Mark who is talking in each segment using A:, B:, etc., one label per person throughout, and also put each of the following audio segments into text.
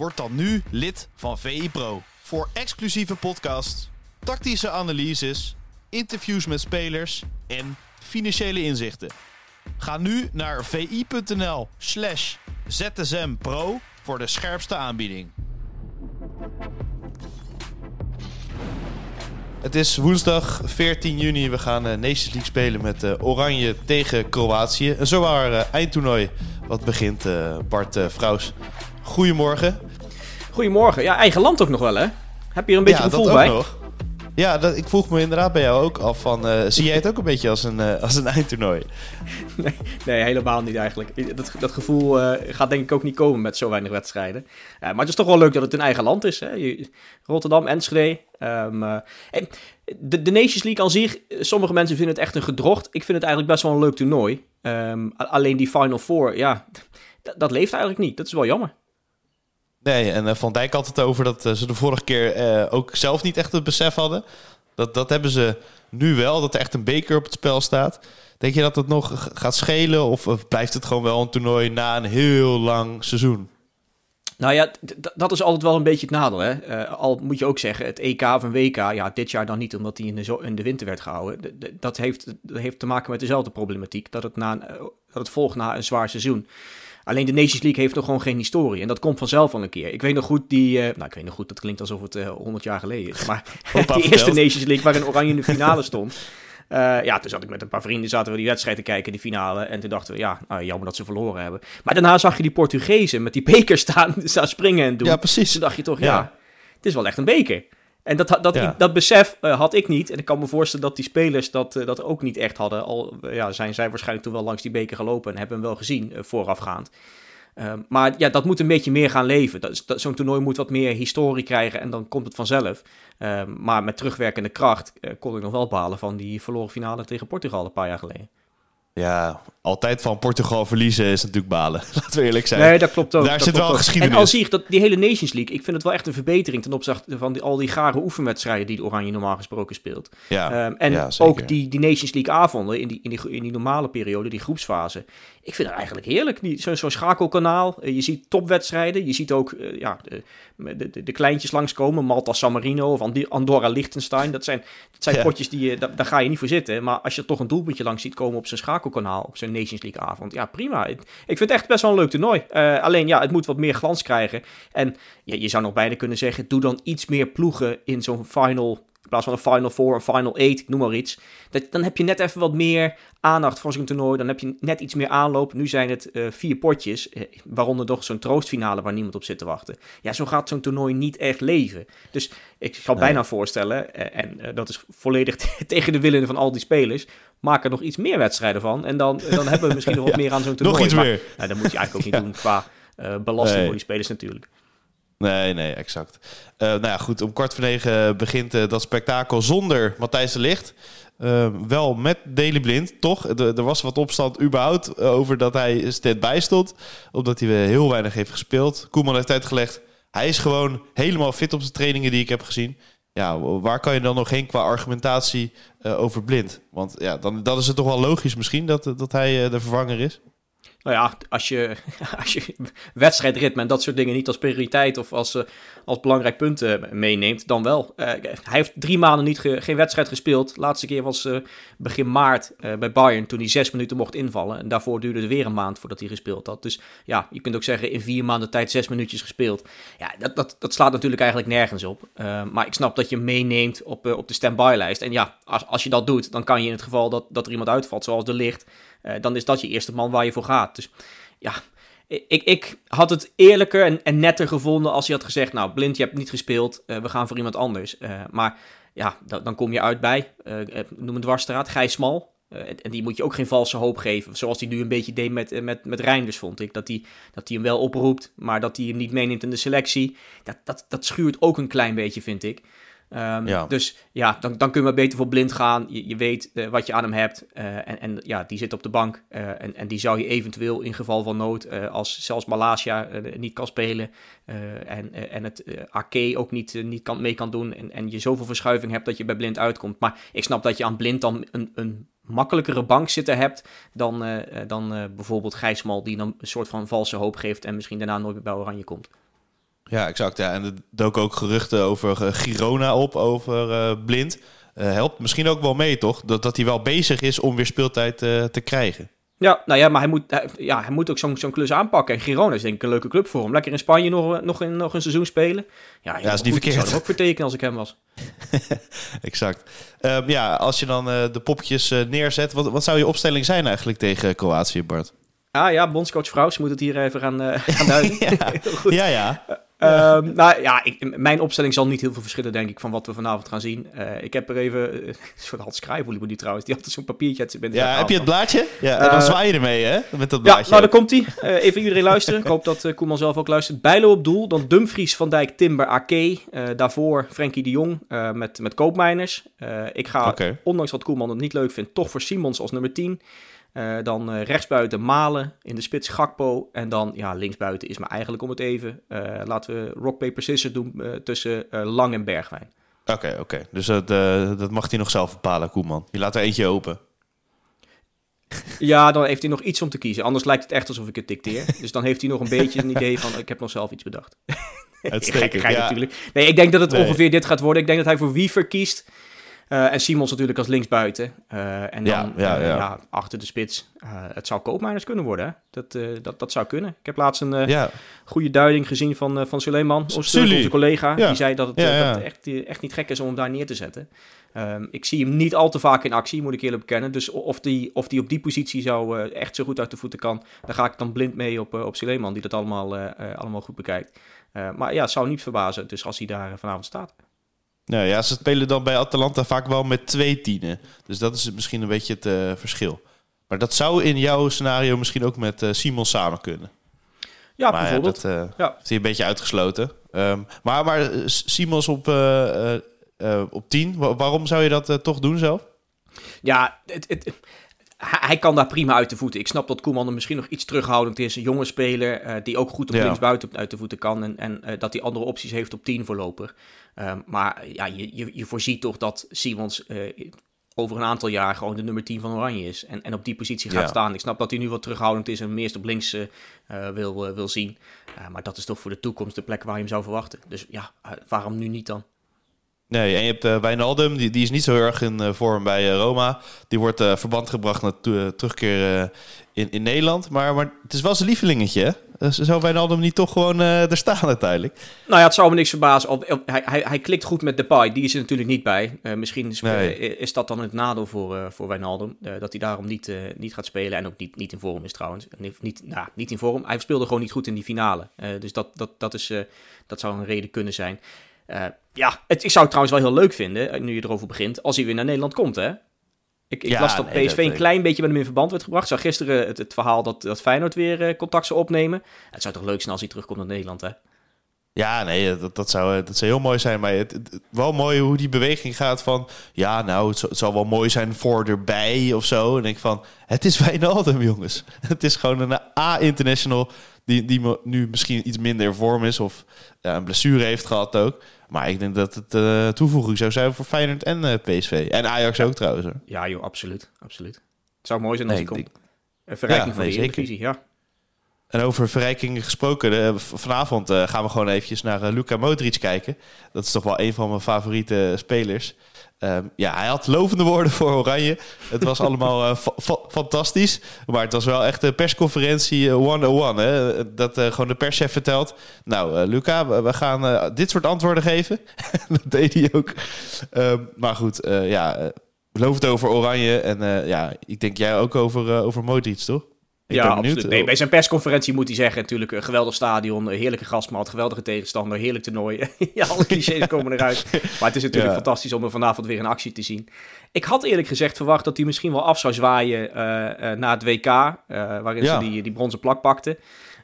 A: Word dan nu lid van VI Pro. Voor exclusieve podcasts, tactische analyses, interviews met spelers en financiële inzichten. Ga nu naar vi.nl slash zsmpro voor de scherpste aanbieding. Het is woensdag 14 juni. We gaan uh, Nations League spelen met uh, Oranje tegen Kroatië. Een zowaar uh, eindtoernooi wat begint. Bart Vrouws, goedemorgen.
B: Goedemorgen. Ja, eigen land ook nog wel hè? Heb je er een beetje
A: ja,
B: gevoel
A: dat
B: bij?
A: Ook nog. Ja, dat, ik vroeg me inderdaad bij jou ook af van... zie jij het ook een beetje als een, als een eindtoernooi?
B: Nee, nee, helemaal niet eigenlijk. Dat, dat gevoel gaat denk ik ook niet komen met zo weinig wedstrijden. maar het is toch wel leuk dat het een eigen land is. Hè? Je, Rotterdam, Enschede. Um, en de, de Nations League aan zich, sommige mensen vinden het echt een gedrocht. Ik vind het eigenlijk best wel een leuk toernooi. Um, alleen die Final Four, ja, dat leeft eigenlijk niet. Dat is wel jammer.
A: Nee, en uh, Van Dijk had het over dat uh, ze de vorige keer uh, ook zelf niet echt het besef hadden. Dat, dat hebben ze nu wel, dat er echt een beker op het spel staat. Denk je dat het nog gaat schelen of blijft het gewoon wel een toernooi na een heel lang seizoen?
B: Nou ja, dat is altijd wel een beetje het nadeel. Hè? Uh, al moet je ook zeggen, het EK of een WK, ja, dit jaar dan niet, omdat die in de, in de winter werd gehouden. dat, heeft, dat heeft te maken met dezelfde problematiek, dat het, na een, dat het volgt na een zwaar seizoen. Alleen de Nations League heeft nog gewoon geen historie. En dat komt vanzelf al een keer. Ik weet nog goed die... Uh, nou, ik weet nog goed, dat klinkt alsof het uh, 100 jaar geleden is. Maar die eerste Nations League waarin Oranje in de finale stond. Uh, ja, toen zat ik met een paar vrienden, zaten we die wedstrijd te kijken, die finale. En toen dachten we, ja, nou, jammer dat ze verloren hebben. Maar daarna zag je die Portugezen met die beker staan, staan springen en doen.
A: Ja, precies.
B: Toen dacht je toch, ja, ja het is wel echt een beker. En dat, dat, ja. dat besef uh, had ik niet. En ik kan me voorstellen dat die spelers dat, uh, dat ook niet echt hadden. Al ja, zijn zij waarschijnlijk toen wel langs die beker gelopen en hebben hem wel gezien voorafgaand. Uh, maar ja, dat moet een beetje meer gaan leven. Dat, dat, Zo'n toernooi moet wat meer historie krijgen en dan komt het vanzelf. Uh, maar met terugwerkende kracht uh, kon ik nog wel balen van die verloren finale tegen Portugal een paar jaar geleden.
A: Ja, altijd van Portugal verliezen is natuurlijk balen. Laten we eerlijk zijn.
B: Nee, dat klopt ook.
A: Daar
B: dat
A: zit wel
B: ook.
A: geschiedenis.
B: En al zie ik dat die hele Nations League, ik vind het wel echt een verbetering ten opzichte van die, al die gare oefenwedstrijden die de Oranje normaal gesproken speelt.
A: Ja,
B: um, en
A: ja,
B: ook die, die Nations League avonden in die, in, die, in die normale periode, die groepsfase. Ik vind het eigenlijk heerlijk. Zo'n zo schakelkanaal. Uh, je ziet topwedstrijden. Je ziet ook uh, ja, de, de, de, kleintjes langskomen. Malta San Marino of Andorra Liechtenstein. Dat zijn, dat zijn ja. potjes die je, daar, daar, ga je niet voor zitten. Maar als je toch een doelpuntje langs ziet komen op zo'n schakelkanaal, op zo'n Nations League avond. Ja, prima. Ik, ik vind het echt best wel een leuk toernooi. Uh, alleen ja, het moet wat meer glans krijgen. En ja, je zou nog bijna kunnen zeggen, doe dan iets meer ploegen in zo'n final in plaats van een Final Four, een Final 8, ik noem maar iets. Dat, dan heb je net even wat meer aandacht voor zo'n toernooi. Dan heb je net iets meer aanloop. Nu zijn het uh, vier potjes, uh, waaronder toch zo'n troostfinale waar niemand op zit te wachten. Ja, zo gaat zo'n toernooi niet echt leven. Dus ik zou nee. bijna voorstellen, uh, en dat is volledig tegen de willen van al die spelers, maak er nog iets meer wedstrijden van. En dan, dan hebben we misschien nog wat ja, meer aan zo'n toernooi.
A: Nog iets
B: maar,
A: meer.
B: Nou, dat moet je eigenlijk ook niet ja. doen qua belasting nee. voor die spelers natuurlijk.
A: Nee, nee, exact. Uh, nou ja, goed, om kwart voor negen begint uh, dat spektakel zonder Matthijs de Licht. Uh, wel met Deli Blind, toch? Er, was wat opstand überhaupt over dat hij stand-by stond. Omdat hij heel weinig heeft gespeeld. Koeman heeft uitgelegd, hij is gewoon helemaal fit op de trainingen die ik heb gezien. Ja, waar kan je dan nog heen qua argumentatie over Blind? Want ja, dan, dan is het toch wel logisch misschien dat, dat hij de vervanger is.
B: Nou ja, als je, als je wedstrijdritme en dat soort dingen niet als prioriteit of als, uh, als belangrijk punt uh, meeneemt, dan wel. Uh, hij heeft drie maanden niet ge, geen wedstrijd gespeeld. De laatste keer was begin maart bij Bayern, toen hij zes minuten mocht invallen. En daarvoor duurde het weer een maand voordat hij gespeeld had. Dus ja, je kunt ook zeggen in vier maanden tijd zes minuutjes gespeeld. Ja, dat, dat, dat slaat natuurlijk eigenlijk nergens op. maar ik snap dat je meeneemt op, op de stand-by-lijst. En ja, als, als je dat doet, dan kan je in het geval dat, dat er iemand uitvalt, zoals de licht... Uh, dan is dat je eerste man waar je voor gaat. Dus ja, ik, ik had het eerlijker en, en netter gevonden als je had gezegd... nou, Blind, je hebt niet gespeeld, uh, we gaan voor iemand anders. Uh, maar ja, dan, dan kom je uit bij, noem een dwarsstraat, Gijs Smal. en die moet je ook geen valse hoop geven. Zoals hij nu een beetje deed met, met, met Reinders, vond ik. Dat hij, dat hij hem wel oproept, maar dat hij hem niet meeneemt in de selectie. Dat, dat, dat schuurt ook een klein beetje, vind ik. Um, Dus ja, dan, dan kun je maar beter voor blind gaan. Je, je weet uh, wat je aan hem hebt. Uh, en, en ja, die zit op de bank. Uh, en, en die zou je eventueel in geval van nood, als zelfs Malaysia niet kan spelen. en, en het AK ook niet, niet kan, mee kan doen. En, en je zoveel verschuiving hebt dat je bij blind uitkomt. Maar ik snap dat je aan blind dan een, een makkelijkere bank zitten hebt dan, dan bijvoorbeeld Gijsmal, die dan een soort van valse hoop geeft en misschien daarna nooit meer bij Oranje komt.
A: Ja, exact. Ja. En er dook ook geruchten over uh, Girona op, over uh, Blind. Uh, helpt misschien ook wel mee, toch? Dat, dat hij wel bezig is om weer speeltijd te krijgen.
B: Ja, nou ja, maar hij moet, hij, ja, hij moet ook zo'n zo'n klus aanpakken. En Girona is denk ik een leuke club voor hem. Lekker in Spanje nog, nog, in, nog een seizoen spelen. Ja,
A: ja is niet verkeerd.
B: Ik zou ook vertekenen als ik hem was.
A: exact. Um, ja, als je dan de popjes neerzet, wat, wat zou je opstelling zijn eigenlijk tegen Kroatië, Bart?
B: Ah ja, bondscoach Vrouws moet het hier even gaan, gaan duiden.
A: ja, ja, ja.
B: Um, nou ja, ik, mijn opstelling zal niet heel veel verschillen, denk ik, van wat we vanavond gaan zien. Uh, ik heb er even, een soort Hans Schrijver die trouwens, die had zo'n papiertje.
A: Ja, heb je het blaadje? Ja, en dan uh, zwaai je ermee, hè? Met dat blaadje.
B: Ja, nou, daar komt hij. Uh, even iedereen luisteren. ik hoop dat uh, Koeman zelf ook luistert. Bijlo op doel, dan Dumfries, Van Dijk, Timber, Ake. daarvoor Frenkie de Jong met, met Koopmeiners. ik ga, okay. ondanks dat Koeman het niet leuk vindt, toch voor Simons als nummer 10. Uh, dan uh, rechtsbuiten Malen, in de spits Gakpo. En dan ja, linksbuiten is maar eigenlijk om het even. Uh, laten we rock, paper, scissors doen tussen Lang en Bergwijn.
A: Oké, okay, oké. Okay. Dus dat, dat mag hij nog zelf bepalen, Koeman. Je laat er eentje open.
B: Ja, dan heeft hij nog iets om te kiezen. Anders lijkt het echt alsof ik het dicteer. Dus dan heeft hij nog een beetje een idee van... ik heb nog zelf iets bedacht.
A: Uitstekend, ja.
B: natuurlijk. Nee, ik denk dat het nee. ongeveer dit gaat worden. Ik denk dat hij voor wie verkiest... Uh, en Simons natuurlijk als linksbuiten. Uh, en dan ja, ja, ja. achter de spits. Het zou koopmijners kunnen worden. Hè? Dat, dat, dat zou kunnen. Ik heb laatst een goede duiding gezien van, van Suleiman, onze collega. Die zei dat het, dat het echt, echt niet gek is om hem daar neer te zetten. Um, ik zie hem niet al te vaak in actie, moet ik eerlijk bekennen. Dus of die, of die op die positie zou echt zo goed uit de voeten kan, dan ga ik dan blind mee op, op Suleiman, die dat allemaal, allemaal goed bekijkt. maar ja, het zou niet verbazen dus als hij daar vanavond staat.
A: Nou ja, ze spelen dan bij Atalanta vaak wel met twee tienen. Dus dat is misschien een beetje het uh, verschil. Maar dat zou in jouw scenario misschien ook met uh, Simon samen kunnen.
B: Ja, maar bijvoorbeeld.
A: dat uh,
B: ja.
A: is een beetje uitgesloten. Um, maar, maar Simons op, op 10, waarom zou je dat toch doen zelf?
B: Ja, het, het, hij kan daar prima uit de voeten. Ik snap dat Koeman er misschien nog iets terughoudend is. Een jonge speler uh, die ook goed op ja. linksbuiten uit de voeten kan. En, en uh, dat hij andere opties heeft op 10 voorlopig. Um, maar ja, je, je, je, voorziet toch dat Simons uh, over een aantal jaar gewoon de nummer 10 van Oranje is. En, en op die positie gaat ja. staan. Ik snap dat hij nu wat terughoudend is en meest op links wil, wil zien. maar dat is toch voor de toekomst de plek waar je hem zou verwachten. Dus ja, waarom nu niet dan?
A: Nee, en je hebt uh, Wijnaldum, die, die is niet zo erg in uh, vorm bij uh, Roma. Die wordt verband gebracht naar terugkeer in, in Nederland. Maar, maar het is wel zijn lievelingetje, hè? Dus zou Wijnaldum niet toch gewoon er staan uiteindelijk?
B: Nou ja, het zou me niks verbazen. Op, op, hij, hij, hij klikt goed met Depay, die is er natuurlijk niet bij. misschien is, nee. is, dat dan het nadeel voor, voor Wijnaldum. dat hij daarom niet, niet gaat spelen en ook niet, niet in vorm is trouwens. Niet, nou, niet in vorm, hij speelde gewoon niet goed in die finale. dus dat, dat, dat, is, dat zou een reden kunnen zijn. Ja, het, ik zou het trouwens wel heel leuk vinden, eh, nu je erover begint, als hij weer naar Nederland komt, hè? Ik, ik ja, las dat nee, PSV dat, een klein beetje met hem in verband werd gebracht. Ik zag gisteren het, het verhaal dat, dat Feyenoord weer uh, contact zou opnemen. Het zou toch leuk zijn als hij terugkomt naar Nederland, hè?
A: Ja, nee, dat, dat, zou, dat zou heel mooi zijn. Maar het, het, wel mooi hoe die beweging gaat van... Ja, nou, het, het zal wel mooi zijn voor erbij of zo. En ik van, het is Wijnaldum, jongens. Het is gewoon een A-international die, die nu misschien iets minder in vorm is... of ja, een blessure heeft gehad ook. Maar ik denk dat het uh, toevoeging zou zijn voor Feyenoord en uh, PSV. En Ajax ja. ook trouwens. Hoor.
B: Ja joh, absoluut. absoluut. Het zou mooi zijn als nee, hij komt. Een verrijking ja, van nee, de Eredivisie, ja.
A: En over verrijking gesproken, uh, vanavond uh, gaan we gewoon eventjes naar uh, Luka Modric kijken. Dat is toch wel een van mijn favoriete spelers. Um, ja, hij had lovende woorden voor Oranje. Het was allemaal fa fa fantastisch. Maar het was wel echt een persconferentie uh, 101. Hè? Dat gewoon de perschef vertelt. Nou, Luca, we, gaan dit soort antwoorden geven. dat deed hij ook. Um, maar goed, ja, looft over Oranje. En ja, ik denk jij ook over, over Modric, toch?
B: Ja, absoluut. Nee, bij zijn persconferentie moet hij zeggen natuurlijk een geweldig stadion, een heerlijke gastmat, geweldige tegenstander, heerlijk toernooi. ja, alle clichés komen eruit. Maar het is natuurlijk
A: Ja.
B: fantastisch om er vanavond weer in actie te zien. Ik had eerlijk gezegd verwacht dat hij misschien wel af zou zwaaien eh, eh, na het WK, eh, waarin
A: Ja.
B: ze die, die bronzen plak pakte.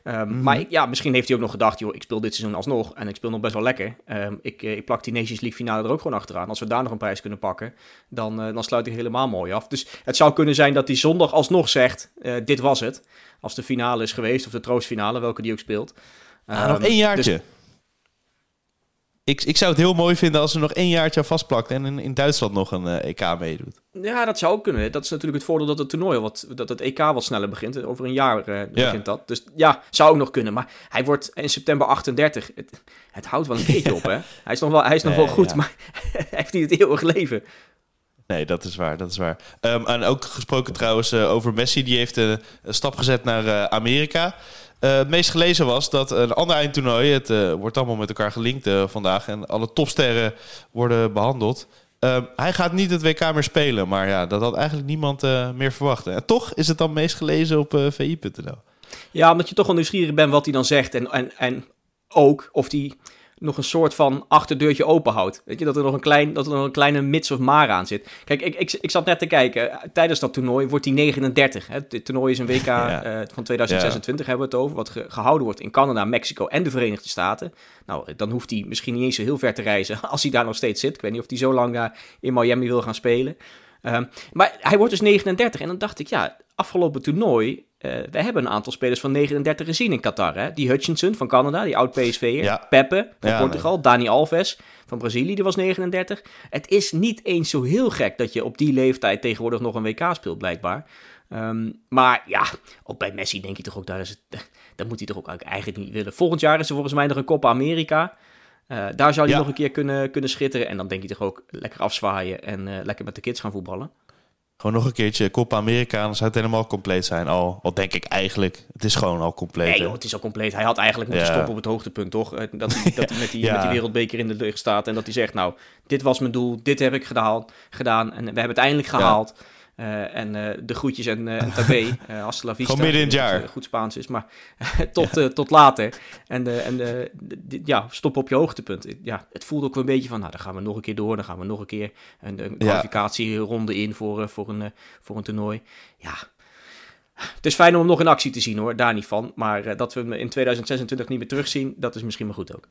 B: Ehm,
A: Mhm.
B: Maar ik- ja, misschien heeft hij ook nog gedacht, joh, ik speel dit seizoen alsnog en ik speel nog best wel lekker. Ehm, ik, eh, ik plak die Nations League finale er ook gewoon achteraan. Als we daar nog een prijs kunnen pakken, dan, eh, dan sluit ik helemaal mooi af. Dus het zou kunnen zijn dat hij zondag alsnog zegt, eh, dit was het. Als de finale is geweest, of de troostfinale, welke die ook speelt.
A: Ah,
B: Ehm,
A: nog één jaartje.
B: dus-
A: ik, ik zou het heel mooi vinden als er nog één jaartje vastplakt en in, in Duitsland nog een eh, EK meedoet.
B: ja, dat zou ook kunnen. Dat is natuurlijk het voordeel dat het toernooi, wat, dat het EK wat sneller begint. Over een jaar eh, begint dat. Dus ja, zou ook nog kunnen. Maar hij wordt in september 38. Het, het houdt wel een beetje op, hè? Hij is nog wel, hij is nog
A: Nee,
B: wel goed,
A: ja.
B: maar hij heeft niet het eeuwig leven.
A: Nee, dat is waar, dat is waar. Ehm, en ook gesproken trouwens eh, over Messi, die heeft een stap gezet naar Amerika. Eh, het meest gelezen was dat een ander eindtoernooi, het eh, wordt allemaal met elkaar gelinkt eh, vandaag en alle topsterren worden behandeld. Ehm, hij gaat niet het WK meer spelen, maar ja, dat had eigenlijk niemand meer verwacht. En toch is het dan meest gelezen op vi.nl.
B: Ja, omdat je toch wel nieuwsgierig bent wat hij dan zegt. En, en, en ook of hij nog een soort van achterdeurtje open houdt. Weet je, dat er nog een, klein, dat er nog een kleine mits of maar aan zit. Kijk, ik, ik, ik zat net te kijken. Tijdens dat toernooi wordt hij 39. Hè? Dit toernooi is een WK
A: Ja.
B: eh, van 2026, hebben we het over. Wat ge- gehouden wordt in Canada, Mexico en de Verenigde Staten. Nou, dan hoeft hij misschien niet eens zo heel ver te reizen. Als hij daar nog steeds zit. Ik weet niet of hij zo lang daar in Miami wil gaan spelen. Ehm, maar hij wordt dus 39. En dan dacht ik, ja, afgelopen toernooi. Eh we hebben een aantal spelers van 39 gezien in Qatar. Hè? Die Hutchinson van Canada, die oud-PSV'er.
A: Ja.
B: Pepe van
A: Ja,
B: Portugal. Dani Alves van Brazilië, die was 39. Het is niet eens zo heel gek dat je op die leeftijd tegenwoordig nog een WK speelt, blijkbaar. Ehm, maar ja, ook bij Messi denk je toch ook, daar, is het, daar moet hij toch ook eigenlijk niet willen. Volgend jaar is er volgens mij nog een Copa America. Eh, daar zou hij
A: Ja.
B: nog een keer kunnen, kunnen schitteren. En dan denk je toch ook lekker afzwaaien en eh, lekker met de kids gaan voetballen.
A: Gewoon nog een keertje Copa America, dan zou het helemaal compleet zijn. Al, wat denk ik eigenlijk, het is gewoon al compleet.
B: Nee joh, het is al compleet. Hij had eigenlijk moeten
A: Ja.
B: stoppen op het hoogtepunt, toch? Eh, Dat hij, dat hij met, die,
A: Ja.
B: met die wereldbeker in de lucht staat en dat hij zegt, nou, dit was mijn doel, dit heb ik gedaald, gedaan en we hebben het eindelijk gehaald. Eh, en eh, de groetjes en, eh en tabé, eh.
A: Gewoon midden in het jaar.
B: eh, goed Spaans is, maar tot, eh, tot later. En, eh, en eh, ja, stop op je hoogtepunt. Ja, het voelde ook wel een beetje van, nou, dan gaan we nog een keer door, dan gaan we nog een keer een, een kwalificatieronde in voor, eh, voor, een, eh, voor een toernooi. Ja, het is fijn om hem nog in actie te zien hoor, daar niet van. Maar eh, dat we hem in 2026 niet meer terugzien, dat is misschien maar goed ook.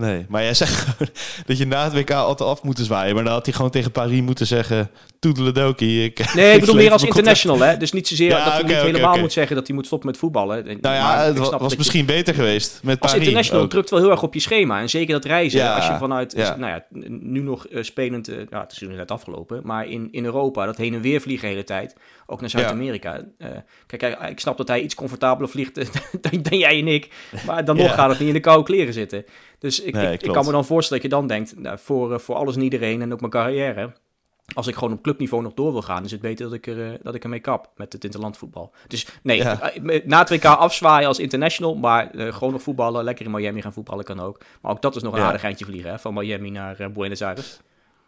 A: Nee, maar jij zegt dat je na het WK altijd af moet zwaaien. Maar dan had hij gewoon tegen Paris moeten zeggen... Toedeledokie. Ik,
B: Nee, ik bedoel meer als international hè. Dus niet zozeer
A: Ja,
B: dat hij niet helemaal moet zeggen dat hij moet stoppen met voetballen. En-
A: Nou ja,
B: maar
A: het was
B: je-
A: misschien beter geweest met
B: Als
A: Paris.
B: international
A: ook.
B: drukt wel heel erg op je schema. En zeker dat reizen.
A: Ja,
B: als je vanuit,
A: ja.
B: nou ja, nu nog eh, spelend, ja, het is nu net afgelopen. Maar in, in Europa, dat heen en weer vliegen de hele tijd. Ook naar Zuid-Amerika. Eh, kijk, ik snap dat hij iets comfortabeler vliegt dan, dan jij en ik. Maar dan nog gaat het niet in de koude kleren zitten. Dus ik,
A: Nee,
B: ik, kan me dan voorstellen dat je dan denkt, nou, voor, eh, voor alles en iedereen en ook mijn carrière. Als ik gewoon op clubniveau nog door wil gaan, is het beter dat ik, er, eh, dat ik ermee kap met het interlandvoetbal. Dus nee,
A: Ja.
B: eh, na het WK afzwaaien als international, maar gewoon nog voetballen, lekker in Miami gaan voetballen kan ook. Maar ook dat is nog een
A: Ja.
B: aardig eindje vliegen, hè, van Miami naar Buenos Aires.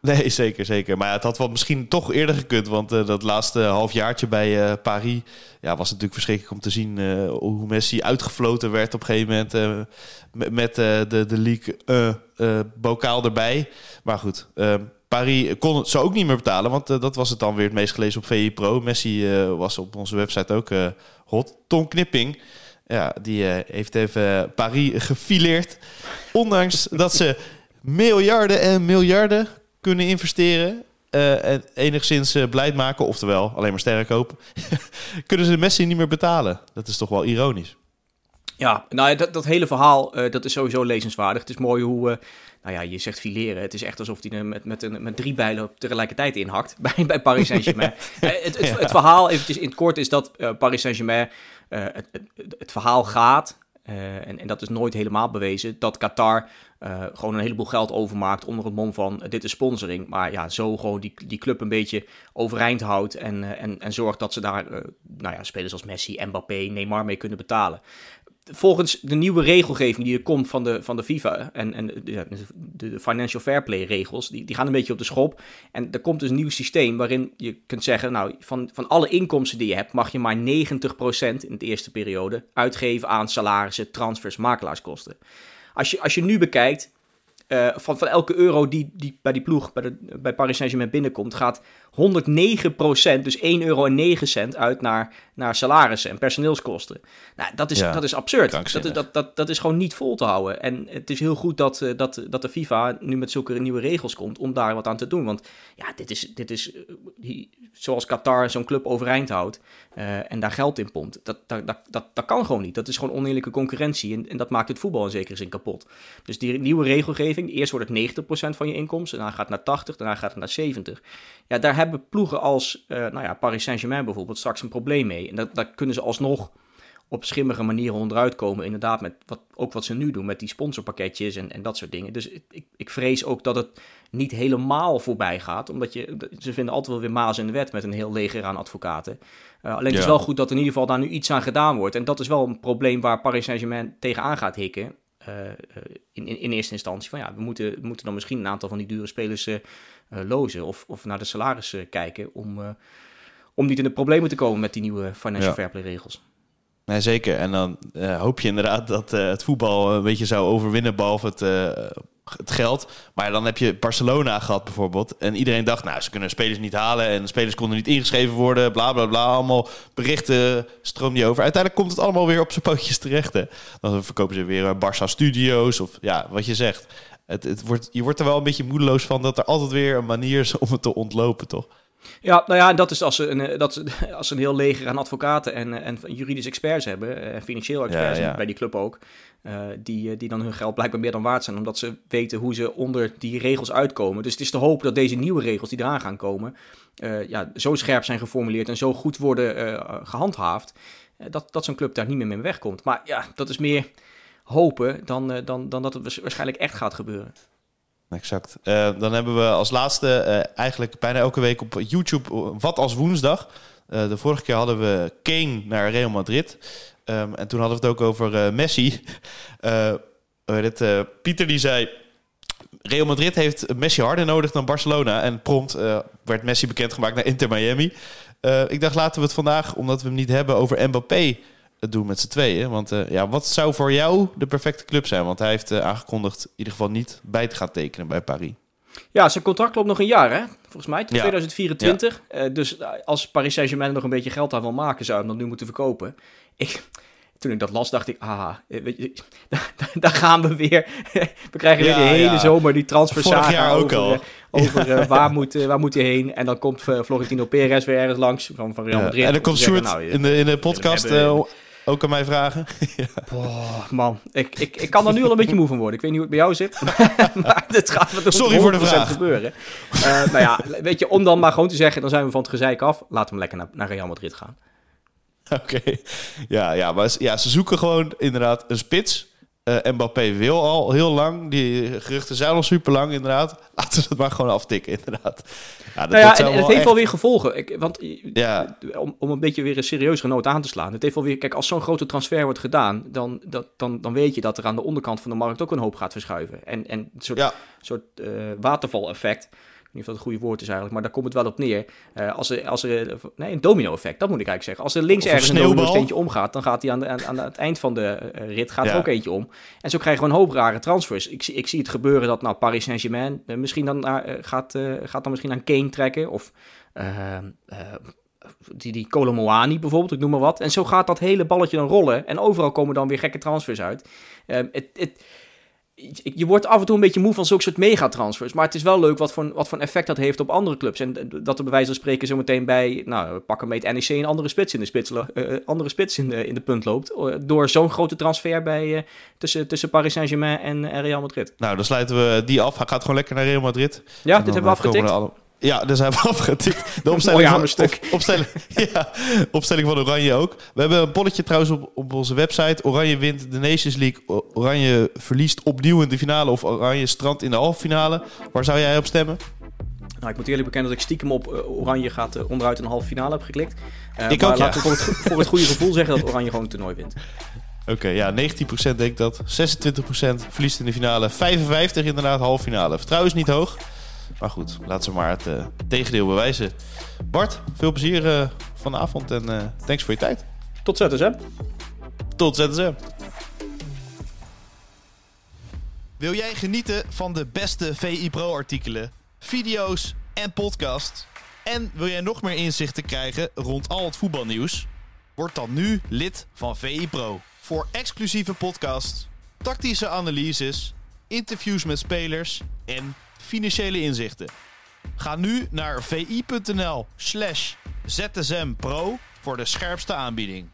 A: Nee, zeker, zeker. Maar ja, het had wel misschien toch eerder gekund. Want eh, dat laatste halfjaartje bij eh, Paris... Ja, was natuurlijk verschrikkelijk om te zien... eh, hoe Messi uitgefloten werd op een gegeven moment... met de, de League bokaal erbij. Maar goed, eh, Paris kon het zo ook niet meer betalen... want dat was het dan weer het meest gelezen op VI Pro. Messi was op onze website ook hot. Tom Knipping... Ja, die heeft even Paris gefileerd. Ondanks dat ze miljarden en miljarden kunnen investeren. eh, en enigszins eh blijd maken, oftewel alleen maar sterren kopen. kunnen ze de Messi niet meer betalen. Dat is toch wel ironisch.
B: Ja, nou ja, dat, dat hele verhaal, eh, dat is sowieso lezenswaardig. Het is mooi hoe, nou ja, je zegt fileren. Het is echt alsof hij met, met, een, met drie bijlen tegelijkertijd inhakt bij, bij Paris Saint-Germain. Het, het, het verhaal, eventjes in het kort, is dat Paris Saint-Germain, het, het, het verhaal gaat, eh, en, en dat is nooit helemaal bewezen, dat Qatar eh, gewoon een heleboel geld overmaakt onder het mom van eh, dit is sponsoring. Maar ja, zo gewoon die, die club een beetje overeind houdt en, en, en zorgt dat ze daar, nou ja, spelers als Messi, Mbappé, Neymar mee kunnen betalen. Volgens de nieuwe regelgeving die er komt van de, van de FIFA en, en de, Financial Fair Play regels, die, die gaan een beetje op de schop. En er komt dus een nieuw systeem waarin je kunt zeggen, nou, van, van alle inkomsten die je hebt, mag je maar 90% in de eerste periode uitgeven aan salarissen, transfers, makelaarskosten. Als je, als je nu bekijkt, uh, van, van elke euro die, die bij die ploeg, bij, de, bij Paris Saint-Germain binnenkomt, gaat 109% dus 1,09 euro uit naar, naar salarissen en personeelskosten. Nou, dat is, dat is absurd. Dat, dat, dat, dat is gewoon niet vol te houden. En het is heel goed dat, eh, dat, dat de FIFA nu met zulke nieuwe regels komt om daar wat aan te doen. Want ja, dit is, dit is eh, zoals Qatar zo'n club overeind houdt uh, en daar geld in pompt. Dat, dat, dat, dat, dat kan gewoon niet. Dat is gewoon oneerlijke concurrentie en, en dat maakt het voetbal in zekere zin kapot. Dus die nieuwe regelgeving, eerst wordt het 90% van je inkomsten, daarna gaat het naar 80, daarna gaat het naar 70. Ja, daar hebben ploegen als uh, nou ja, Paris Saint-Germain bijvoorbeeld straks een probleem mee. En dat, daar kunnen ze alsnog op schimmige manieren onderuit komen. Inderdaad, met wat, ook wat ze nu doen met die sponsorpakketjes en, en dat soort dingen. Dus ik, ik vrees ook dat het niet helemaal voorbij gaat. Omdat je, ze vinden altijd wel weer maas in de wet met een heel leger aan advocaten. Uh, alleen het is wel goed dat in ieder geval daar nu iets aan gedaan wordt. En dat is wel een probleem waar Paris Saint-Germain tegenaan gaat hikken. Uh, in, in, in, eerste instantie van ja, we moeten, we moeten dan misschien een aantal van die dure spelers uh, lozen of, of naar de salarissen kijken om, om niet in de problemen te komen met die nieuwe financial ja. fair play regels.
A: Nee, zeker. En dan hoop je inderdaad dat het voetbal een beetje zou overwinnen, behalve het het geld. Maar dan heb je Barcelona gehad bijvoorbeeld. En iedereen dacht, nou, ze kunnen spelers niet halen. En spelers konden niet ingeschreven worden. Bla, bla, bla. Allemaal berichten stroom die over. Uiteindelijk komt het allemaal weer op zijn pootjes terecht. Hè. Dan verkopen ze weer Barça Studios. Of ja, wat je zegt. Het, het wordt, je wordt er wel een beetje moedeloos van dat er altijd weer een manier is om het te ontlopen, toch?
B: Ja, nou ja, dat is als ze een, dat ze, als ze een heel leger aan advocaten en, en juridische experts hebben, en financieel experts ja, ja. bij die club ook, uh, die, die dan hun geld blijkbaar meer dan waard zijn, omdat ze weten hoe ze onder die regels uitkomen. Dus het is te hopen dat deze nieuwe regels die eraan gaan komen, uh, ja, zo scherp zijn geformuleerd en zo goed worden uh, gehandhaafd, dat, dat zo'n club daar niet meer mee wegkomt. Maar ja, dat is meer hopen dan, dan, dan dat het waarschijnlijk echt gaat gebeuren.
A: Exact. Uh, dan hebben we als laatste uh, eigenlijk bijna elke week op YouTube Wat als woensdag. De vorige keer hadden we Kane naar Real Madrid. Um, en toen hadden we het ook over Messi. dit, Pieter die zei... Real Madrid heeft Messi harder nodig dan Barcelona. En prompt werd Messi bekendgemaakt naar Inter Miami. ik dacht laten we het vandaag, omdat we hem niet hebben over Mbappé het doen met z'n tweeën. Want uh, ja, wat zou voor jou de perfecte club zijn? Want hij heeft uh, aangekondigd in ieder geval niet bij te gaan tekenen bij Paris.
B: Ja, zijn contract loopt nog een jaar, hè? Volgens mij, tot ja. 2024. Ja. Uh, dus als Paris Saint-Germain nog een beetje geld aan wil maken, zou hij hem dat nu moeten verkopen. Ik, toen ik dat las, dacht ik, ah, weet je, daar gaan we weer. We krijgen weer de hele ja. zomer die transfersaga
A: ook over, al.
B: over ja. waar, moet, waar moet hij heen. En dan komt Florentino Perez weer ergens langs van, van Real Madrid.
A: En dan komt nou, in, de, in de podcast... Hebben, ook aan mij vragen?
B: ja. Boah, man, ik, ik, ik kan er nu al een beetje moe van worden. Ik weet niet hoe het bij jou zit, maar het gaat wat
A: Sorry voor de vraag.
B: gebeuren. Uh, nou ja, weet je, om dan maar gewoon te zeggen, dan zijn we van het gezeik af. Laten we lekker naar, naar Real Madrid gaan.
A: Oké, ja, ja, maar ja, ze zoeken gewoon inderdaad een spits uh, Mbappé wil al heel lang. Die geruchten zijn al super lang, inderdaad. Laten we het maar gewoon aftikken, inderdaad.
B: Ja, dat, nou ja, en, en het heeft wel weer gevolgen. Ik, want ja. om, om een beetje weer een serieus genoot aan te slaan. Het heeft wel weer, kijk, als zo'n grote transfer wordt gedaan, dan, dat, dan, dan weet je dat er aan de onderkant van de markt ook een hoop gaat verschuiven. En, en een soort, ja. soort uh, waterval-effect niet of dat het goede woord is eigenlijk, maar daar komt het wel op neer. Uh, als er, als er nee, een domino-effect, dat moet ik eigenlijk zeggen. Als er links ergens een domino-steentje omgaat, dan gaat hij aan, de, aan, aan het eind van de uh, rit gaat ja. er ook eentje om. En zo krijgen we een hoop rare transfers. Ik, ik zie het gebeuren dat nou, Paris Saint-Germain uh, misschien dan naar, gaat, gaat dan misschien aan Kane trekken. Of die, die Kolomoani bijvoorbeeld, ik noem maar wat. En zo gaat dat hele balletje dan rollen. En overal komen dan weer gekke transfers uit. Het je wordt af en toe een beetje moe van zulke soort megatransfers. Maar het is wel leuk wat voor, wat voor effect dat heeft op andere clubs. En dat er bij wijze van spreken zo meteen bij, nou, pakken met NEC een andere spits in de, spits, uh, andere spits in de, in de punt loopt. Door zo'n grote transfer bij, uh, tussen, tussen Paris Saint-Germain en, en, Real Madrid.
A: Nou, dan sluiten we die af. Hij gaat gewoon lekker naar Real Madrid.
B: Ja, dit hebben we afgetikt.
A: Ja, dus hebben we afgetikt. De opstelling, van, stuk. Op, opstelling, ja, opstelling van Oranje ook. We hebben een polletje trouwens op, op onze website. Oranje wint de Nations League. Oranje verliest opnieuw in de finale. Of Oranje strand in de halve finale. Waar zou jij op stemmen?
B: Nou, ik moet eerlijk bekennen dat ik stiekem op uh, Oranje gaat uh, onderuit een halve finale heb geklikt.
A: Uh, ik maar ook,
B: laten we voor het, voor het goede gevoel zeggen dat Oranje gewoon het toernooi wint.
C: Oké, ja, 19% denk ik dat. 26% verliest in de finale. 55% inderdaad, halve finale. Vertrouwen is niet hoog. Maar goed, laten ze maar het uh, tegendeel bewijzen. Bart, veel plezier uh, vanavond en uh, thanks voor je tijd.
B: Tot ZSM.
C: Tot ZSM.
A: Wil jij genieten van de beste VI Pro artikelen, video's en podcasts? En wil jij nog meer inzichten krijgen rond al het voetbalnieuws? Word dan nu lid van VI Pro. Voor exclusieve podcasts, tactische analyses, interviews met spelers en financiële inzichten. Ga nu naar vi.nl slash zsmpro voor de scherpste aanbieding.